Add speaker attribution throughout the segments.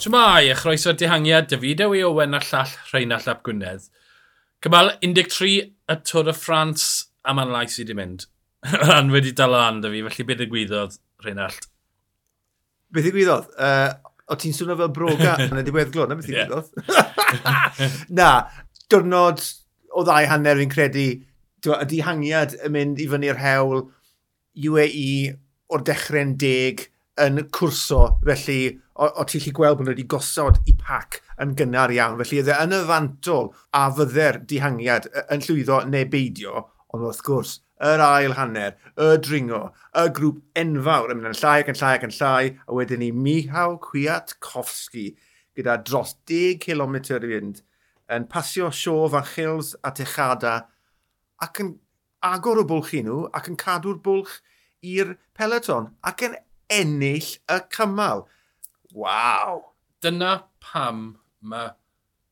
Speaker 1: Shmai, a chroeso'r dihangiad David Ewy Owen a llall Rheinald Ap Gwynedd. Cymal 13 y Tôr y Ffrans a mae'n lais i di mynd. Rhan wedi dal o anda fi, felly beth y gwyddodd Rheinald?
Speaker 2: Beth y gwyddodd? Uh, o ti'n swnio fel broga yn y diweddglod, na beth i gwyddodd? na, diwrnod o ddau hanner fi'n credu, y dihangiad yn mynd i fyny'r hewl, UAE o'r dechrau'n deg, yn cwrso, felly o, o ti'n lli gweld bod nhw wedi gosod i pac yn gynnar iawn. Felly ydde yn y fantol a fydde'r dihangiad yn llwyddo neu beidio, ond wrth gwrs, yr ail hanner, y dringo, y grŵp enfawr yn mynd yn llai ac yn llai ac yn llai, a wedyn ni Michał Kwiatkowski gyda dros 10 km i fynd yn pasio sio fachils a techada ac yn agor o bwlch i nhw ac yn cadw'r bwlch i'r peleton ac yn ennill y cymal. Waw!
Speaker 1: Dyna pam mae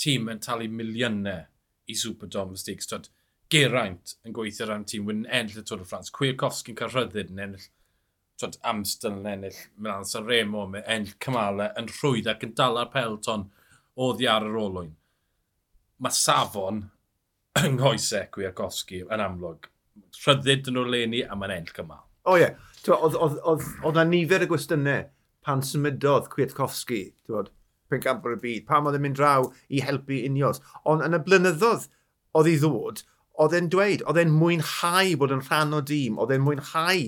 Speaker 1: tîm yn talu miliynau i Superdome Stakes. Twyd, Geraint yn gweithio rhan tîm wyn ennill y Tôr y Ffrans. Cwircofsky yn cael rhyddid yn ennill twyd, Amstel yn ennill Milan San Remo yn ennill cymalau yn rhwydd ac yn dala'r pelton oddi ar yr olwyn. Mae safon yng nghoesau Cwircofsky yn amlwg. Rhyddid yn o'r leni a mae'n ennill cymal.
Speaker 2: O oh, ie. Yeah oedd na nifer y gwestiynau pan symudodd Kwiatkowski, pen campwr y byd, pam oedd e'n mynd draw i helpu unios. Ond yn y blynyddoedd oedd ei ddod, oedd e'n dweud, oedd e'n mwynhau bod yn rhan o dîm, oedd e'n mwynhau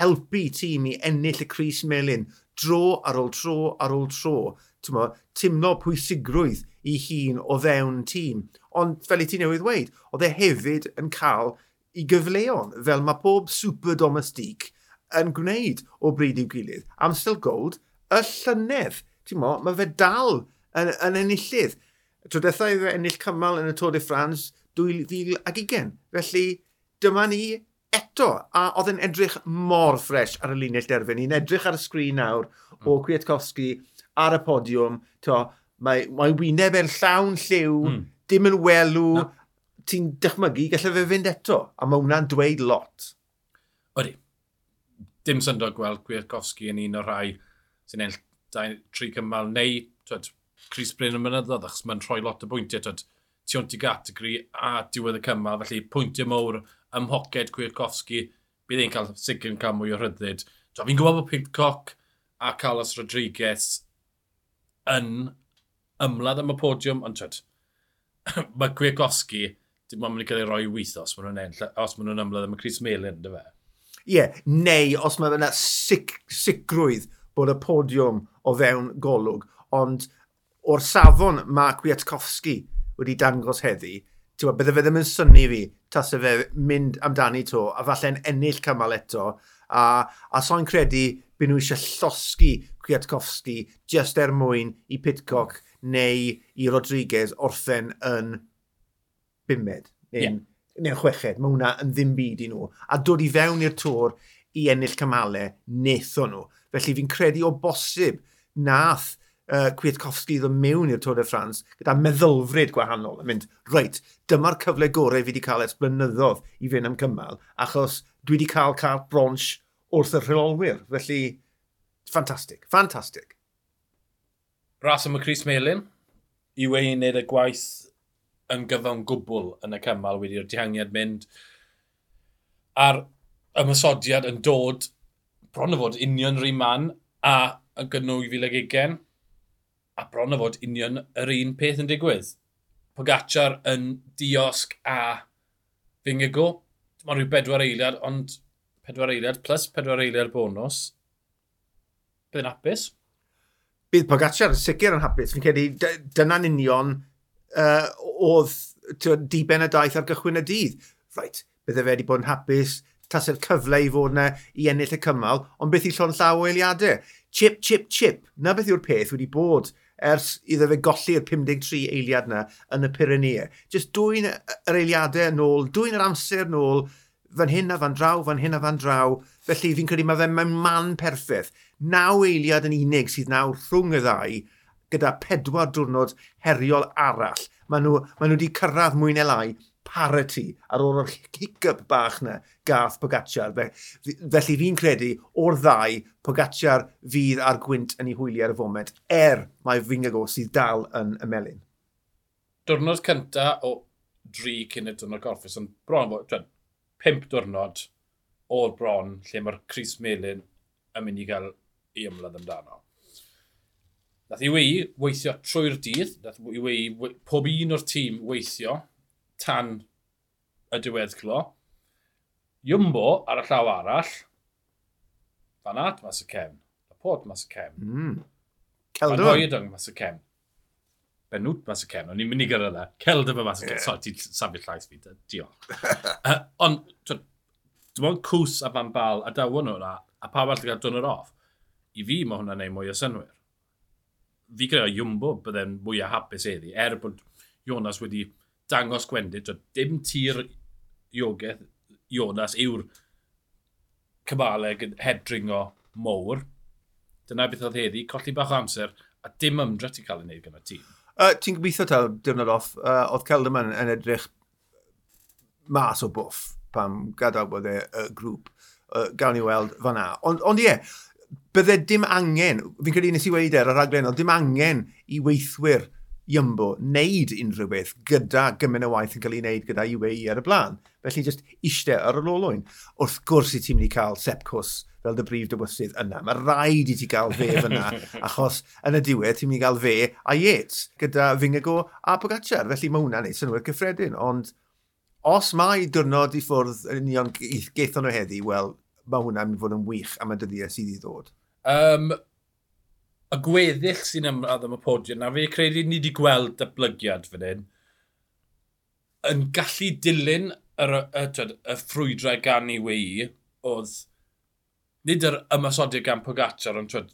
Speaker 2: helpu tîm i ennill y Cris Melin dro ar ôl tro ar ôl tro. Mo, timlo pwysigrwydd i hun o fewn tîm. Ond fel i ti newydd dweud, oedd e hefyd yn cael i gyfleon, fel mae pob super domestig yn gwneud o bryd i'w gilydd. Amstel Gold, y llynedd. Ti'n mo, mae fe dal yn, yn enillydd. Trydethau fe ennill cymal yn y Tôr de France 2020. Felly, dyma ni eto. A oedd yn edrych mor ffres ar y linell derfyn. Ni'n edrych ar y sgrin nawr o hmm. Kwiatkowski ar y podiwm. To, mae, mae wyneb e'n llawn lliw, mm. dim yn welw.
Speaker 1: No.
Speaker 2: Ti'n dychmygu, gallai fe fynd eto. A mae hwnna'n dweud lot.
Speaker 1: Odi dim syndod gweld Gwiatkowski yn un o'r rhai sy'n ennill dau, tri cymal neu twyd, Chris Bryn yn mynyddodd achos mae'n rhoi lot o bwyntiau twyd, tu ond i gategori a diwedd y cymal felly pwyntiau mowr ym mhoced Gwiatkowski bydd e'n cael sicr yn cael mwy o rhyddid. Fi'n gwybod bod Pidcock a Carlos Rodriguez yn ymladd am y podiwm ond twyd mae Gwiatkowski dim ond mynd i cael ei roi wyth os maen nhw'n enll os maen nhw'n ymladd am y Chris Melin dy fe
Speaker 2: ie, neu os mae yna sic, sicrwydd bod y podiwm o fewn golwg, ond o'r safon mae Kwiatkowski wedi dangos heddi, ti'n bydde fe ddim yn syni fi tas y fe mynd amdani to, a falle'n ennill cymal eto, a, a so'n credu byd nhw eisiau llosgi Kwiatkowski just er mwyn i Pitcock neu i Rodriguez orffen yn bimed, neu'n
Speaker 1: yeah
Speaker 2: neu'n chweched, mae hwnna yn ddim byd i nhw. A dod i fewn i'r tŵr i ennill cymalau, netho nhw. Felly fi'n credu o bosib nath uh, Kwiatkowski ddod mewn i'r Tôr de France gyda meddylfryd gwahanol yn mynd, reit, dyma'r cyfle gorau fi wedi cael ers blynyddoedd i fynd am cymal, achos dwi wedi cael cael bronch wrth y rheolwyr. Felly, ffantastig, ffantastig.
Speaker 1: Ras am y Chris Melin, e i wei wneud y gwaith yn gyfan gwbl yn y cymal wedi'r dihangiad mynd. A'r ymysodiad yn dod bron o fod union rhi man a yn gynnu 2020 a bron o fod union yr un peth yn digwydd. Pogacar yn diosg a fingigo. Mae rhyw bedwar eiliad, ond pedwar eiliad plus pedwar eiliad bonus. Bydd yn hapus?
Speaker 2: Bydd Pogacar yn sicr yn hapus. Fi'n credu dyna'n union uh, oedd diben y daith ar gychwyn y dydd. Right, bydde fe wedi bod yn hapus, tasau'r cyfle i fod yna i ennill y cymal, ond beth i llon llaw o eiliadau. Chip, chip, chip. Na beth yw'r peth wedi bod ers iddo fe golli'r 53 eiliad yna yn y Pyrenea. Just dwy'n yr eiliadau yn ôl, dwy'n yr amser yn ôl, fan hyn a fan draw, fan hyn a fan draw. Felly fi'n credu mae fe mewn man perffaith. Naw eiliad yn unig sydd nawr rhwng y ddau gyda pedwar diwrnod heriol arall. Maen nhw, maen nhw wedi cyrraedd mwy neu lai parity ar ôl o'r hiccup bach na gath Pogacar. Felly fi'n credu o'r ddau, Pogacar fydd ar gwynt yn ei hwyli ar y foment, er mae Fingago sydd dal yn ymelyn.
Speaker 1: Diwrnod cynta o dri cyn y diwrnod gorffus, ond bron o pimp diwrnod o'r bron lle mae'r Cris Melin yn mynd i gael ei ymladd amdano. Nath i wei weithio trwy'r dydd, nath i wei pob un o'r tîm weithio tan y diweddglo. Iwmbo ar y llaw arall, Fan At mas y cefn, pod mas y cefn, mm. Celdon. Fan Hoedong mas y cefn, Benwt mas y cefn, o'n i'n mynd i gyrra dda, e. Celdon mas y cefn, yeah. So, ti'n safio llais fi, diolch. uh, ond, dwi'n mwyn cws a fan bal a dawon nhw'na, a pa falle gael dwrnod off, i fi mae hwnna'n neud mwy o synwyr fi credu Jumbo bydde'n mwy a hapus eddi, er bod Jonas wedi dangos gwendid, dim tir iogaeth Jonas yw'r cymaleg yn hedringo mowr. Dyna beth oedd heddi, colli bach o amser, a dim ymdrech ti'n cael ei wneud gyda tîm.
Speaker 2: Uh, ti'n gobeithio ta diwrnod off, uh, oedd Celderman yn edrych mas o bwff pam gadael bod e y grŵp. Uh, gawn ni weld fan'na. Ond on, ie, yeah, bydde dim angen, fi'n credu nes i wedi e ar y raglen, ond dim angen i weithwyr Iambo wneud unrhyw beth gyda gymryd y waith yn cael ei wneud gyda UAE ar y blaen. Felly jyst eistedd ar y lolwyn. Wrth gwrs i ti'n mynd i cael sepcws fel dy brif dywysydd yna. Mae rhaid i ti gael fe fyna, achos yn y diwedd ti'n mynd i gael fe a Yates gyda Fingago a Pogacar. Felly mae hwnna'n neud synwyr cyffredin, ond os mae diwrnod i ffwrdd yn union geithon nhw heddi, wel, mae hwnna'n mynd i fod yn wych am y dyddiau sydd i ddod.
Speaker 1: Um, y gweddill sy'n ymladd am y podiwm na, fe credu ni wedi gweld datblygiad fan hyn, yn gallu dilyn y, y, y, y ffrwydrau gan i wei, oedd nid yr ymasodiad gan Pogacar, ond twyd,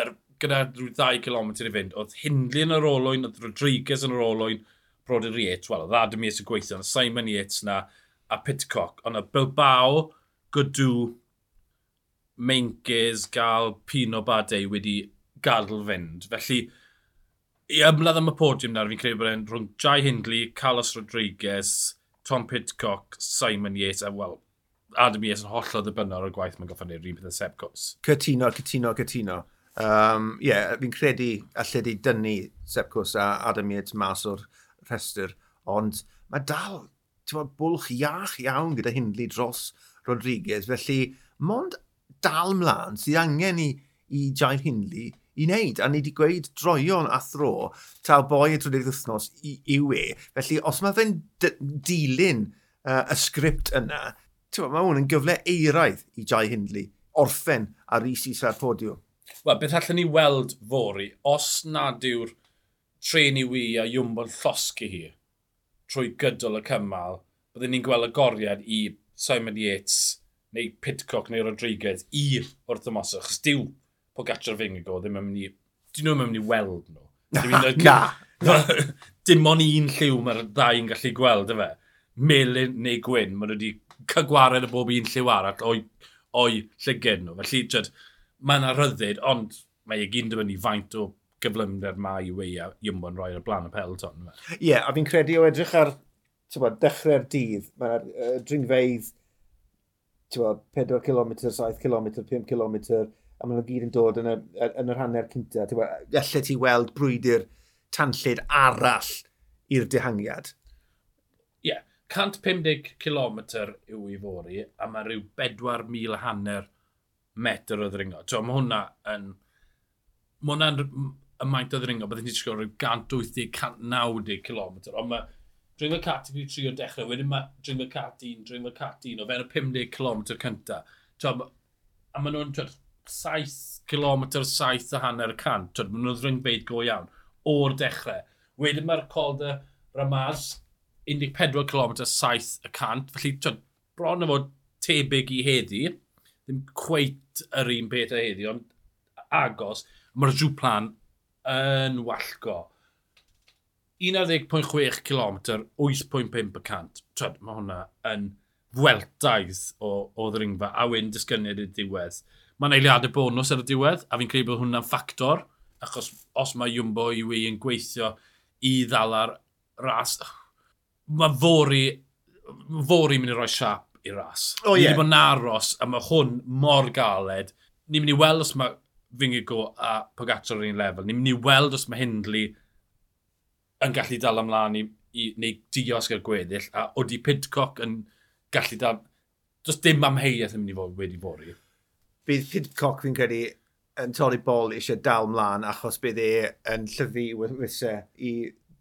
Speaker 1: er, gyda rhyw 2 km i fynd, oedd Hindley yn yr olwyn, oedd Rodriguez yn yr olwyn, Brodyr Yates, wel, oedd Adam Yates yn gweithio, oedd Simon Yates na, a Pitcock, ond y Bilbao, Godw, meinces gael pino badau wedi gadw fynd. Felly, i ymladd am y podiwm nawr, fi'n credu bod e'n rhwng Jai Hindley, Carlos Rodriguez, Tom Pitcock, Simon Yates, a wel, Adam Yates yn hollol ddibynnol o'r gwaith mae'n goffa'n neud rhywbeth yn Sepcos.
Speaker 2: Cytuno, cytuno, cytuno. Ie, um, yeah, fi'n credu allai di dynnu Sepcos a Adam Yates mas o'r rhestr, ond mae dal bod, bwlch iach iawn gyda Hindley dros Rodriguez, felly mond dal mlaen sydd angen i, i Jair Hindley i wneud. A ni wedi gweud droion a thro taw boi e y 30 wythnos i, yw e. Felly, os mae fe'n dilyn uh, y sgript yna, mae hwn yn gyfle eiraidd i Jai Hindley orffen ar is is ar podiwm.
Speaker 1: Wel, beth allan ni weld fori, os nad yw'r tren i wy a Iwmbo'n llosgu hi trwy gydol y cymal, byddwn ni'n gweld y goriad i Simon Yates neu Pitcock neu Rodriguez i wrth y ymos. Achos diw Pogacar Fingigo ddim yn mynd i... Dyn nhw'n mynd i weld nhw.
Speaker 2: Na!
Speaker 1: Dim ond un lliw mae'r ddau yn gallu gweld, efe. Melin neu Gwyn, maen nhw wedi cygwared y bob un lliw arall o'i, oi llygyd nhw. Felly, jyd, mae yna ryddid, ond mae ei gyn dyfynu faint o gyflymder mae e i wei a ymwyn roi ar blaen y pelton. E?
Speaker 2: Ie, yeah, a fi'n credu o edrych ar tywod, dechrau'r dydd, mae'r uh, dringfeidd 4 km, 7 km, 5 km, a maen nhw gyd yn dod yn, y, yn yr hanner cynta. Gallai ti weld brwydr tanllid arall i'r dehangiad.
Speaker 1: Ie, yeah, 150 km yw i fori, a mae rhyw 4,000 hanner metr o ddringo. So, mae hwnna yn... Mae hwnna'n y maint o ddringo, byddwn ni'n sgwr rhyw 180-190 km, ond mae Dringo Cat i fi tri dechrau, wedyn mae Dringfa Cati un, Dringfa Cat 1, o fewn y 50 km cynta. Twb, a maen nhw'n 7 km 7 a hanner y cant, twb, maen nhw'n ddringfeid go iawn, o'r dechrau. Wedyn mae'r colda Ramaz, 14 km 7 y cant, felly twb, bron o fod tebyg i heddi, ddim cweit yr un beth a heddi, ond agos, mae'r jw plan yn wallgo. 11.6 km, 8.5%. Twyd, mae hwnna yn fweltaidd o, o ddringfa, a wyn disgyniad y diwedd. Mae'n eiliadau bonus ar y diwedd, a fi'n credu bod hwnna'n ffactor, achos os mae Jumbo i wy yn gweithio i ddala'r ras, mae fori, fori mynd i roi siap i ras.
Speaker 2: O
Speaker 1: oh,
Speaker 2: ie.
Speaker 1: Yeah. Bod yn aros, a mae hwn mor galed. Ni'n mynd i weld os mae Fingigo a Pogacar ar un lefel. Ni'n mynd i weld os mae Hindley yn gallu dal ymlaen i, i neu diosg ar gweddill, a oeddi Pidcock yn gallu dal... Does dim amheuaeth yn mynd i fod wedi fori.
Speaker 2: Bydd Pidcock, fi'n credu, yn torri bol eisiau dal mlaen achos bydd e yn llyfu wythau i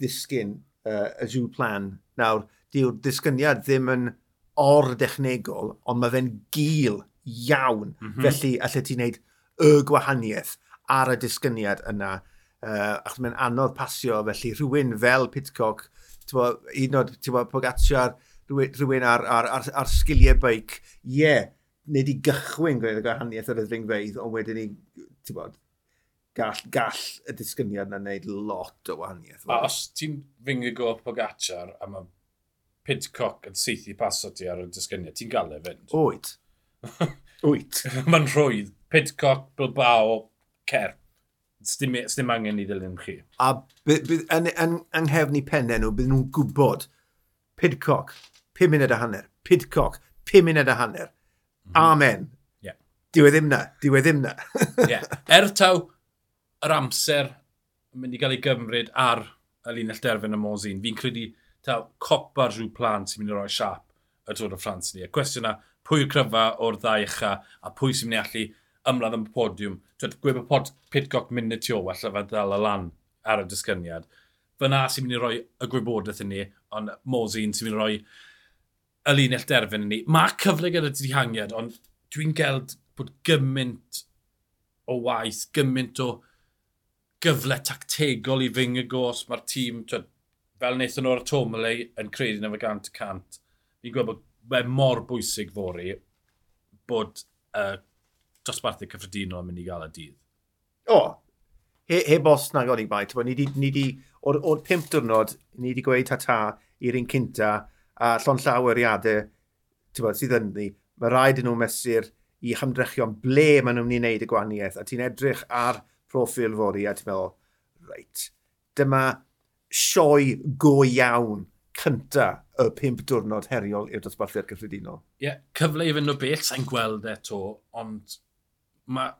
Speaker 2: ddisgyn uh, y jw plan. Nawr, diw'r disgyniad ddim yn or dechnegol, ond mae fe'n gil iawn. Mm -hmm. Felly, allai ti wneud y gwahaniaeth ar y disgyniad yna Uh, achos mae'n anodd pasio, felly rhywun fel Pitcock, bod, un o'r Pogacar, rhywun, rhywun ar, ar, ar, ar sgiliau beic, ie, yeah, nid i gychwyn gwneud y gwahaniaeth ar y ddringfeidd, ond wedyn ni, ti'n bod, gall, gall y disgyniad na wneud lot o wahaniaeth.
Speaker 1: A os ti'n fyngu gol Pogacar a mae Pidcock yn seithi paso ti ar y disgyniad, ti'n gael e fynd?
Speaker 2: Wyt. Wyt.
Speaker 1: Mae'n rhwydd. Pidcock, Bilbao, Cerp. Sdim, e, sdim angen i ddilyn chi.
Speaker 2: A bydd, by, yn, yn, yng nghefn i pennau nhw, bydd nhw'n gwybod Pidcock, 5 munud a hanner. Pidcock, 5 munud a hanner. Mhm. Amen.
Speaker 1: Yeah.
Speaker 2: Diw e ddim na, diw e ddim na.
Speaker 1: yeah. Er taw, yr amser yn mynd i gael ei gymryd ar y linell derfyn y Mosin, fi'n credu taw copa'r rhyw plan sy'n mynd i roi siap y Tôr y Ffrans ni. Y cwestiwn na, pwy yw cryfa o'r ddau echa a pwy sy'n mynd i allu ymladd am y podiwm. Twyd, gweb y pod Pitcock munud tu ôl, wella fe ddal y lan ar y disgyniad. Fyna sy'n mynd i roi y gwybodaeth i ni, ond Mosin sy'n mynd i roi y linell derfyn i ni. Mae cyfle gyda ti dihangiad, ond dwi'n gweld bod gymaint o waith, gymaint o gyfle tactegol i fyng y gos. Mae'r tîm, twyd, fel wnaethon nhw'r ar yn credu na fe gant y cant. Fi'n gweld bod mae mor bwysig fori bod uh, dosbarthau cyffredinol yn mynd i gael y dydd.
Speaker 2: O, he, he, bos os nag o'n i bai. Ni di, ni di, o'r, or pimp diwrnod, ni wedi gweud ta-ta i'r un cynta, a llon llaw eriadau bod, sydd yn ni. Mae rhaid yn nhw mesur i hymdrechion ble maen nhw'n mynd i wneud y gwahaniaeth, a ti'n edrych ar profil fori, a ti'n meddwl, reit, dyma sioe go iawn cynta y pimp diwrnod heriol i'r dosbarthiad cyffredinol.
Speaker 1: Ie, yeah, cyfle i fynd o bell sa'n gweld eto, ond mae,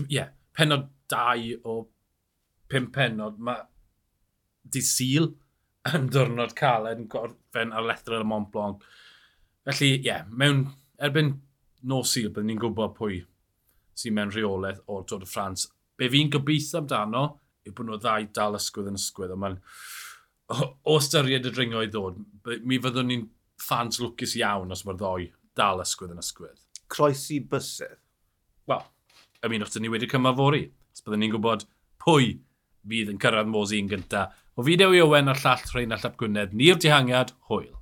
Speaker 1: ie, yeah, penod dau o 5 penod, mae di syl yn dwrnod yn gorffen ar lethra y Mont Blanc. Felly, ie, yeah, mewn, erbyn nos syl, byddwn ni'n gwybod pwy sy'n mewn rheolaeth o'r Tôr de France. Be fi'n gobeithio amdano yw bod nhw ddau dal ysgwydd yn ysgwydd, ond mae'n o ystyried y dringo i ddod, mi fyddwn ni'n ffans lwcus iawn os mae'r ddoi dal ysgwydd yn ysgwydd.
Speaker 2: Croesi bysedd?
Speaker 1: Wel, ymunwch dyn ni wedi cymafori. Os byddwn ni'n gwybod pwy fydd yn cyrraedd Mosi yn gyntaf. O fideo i Owen a'r llall Rhain a Llap Gwynedd, ni'r dihangiad, hwyl.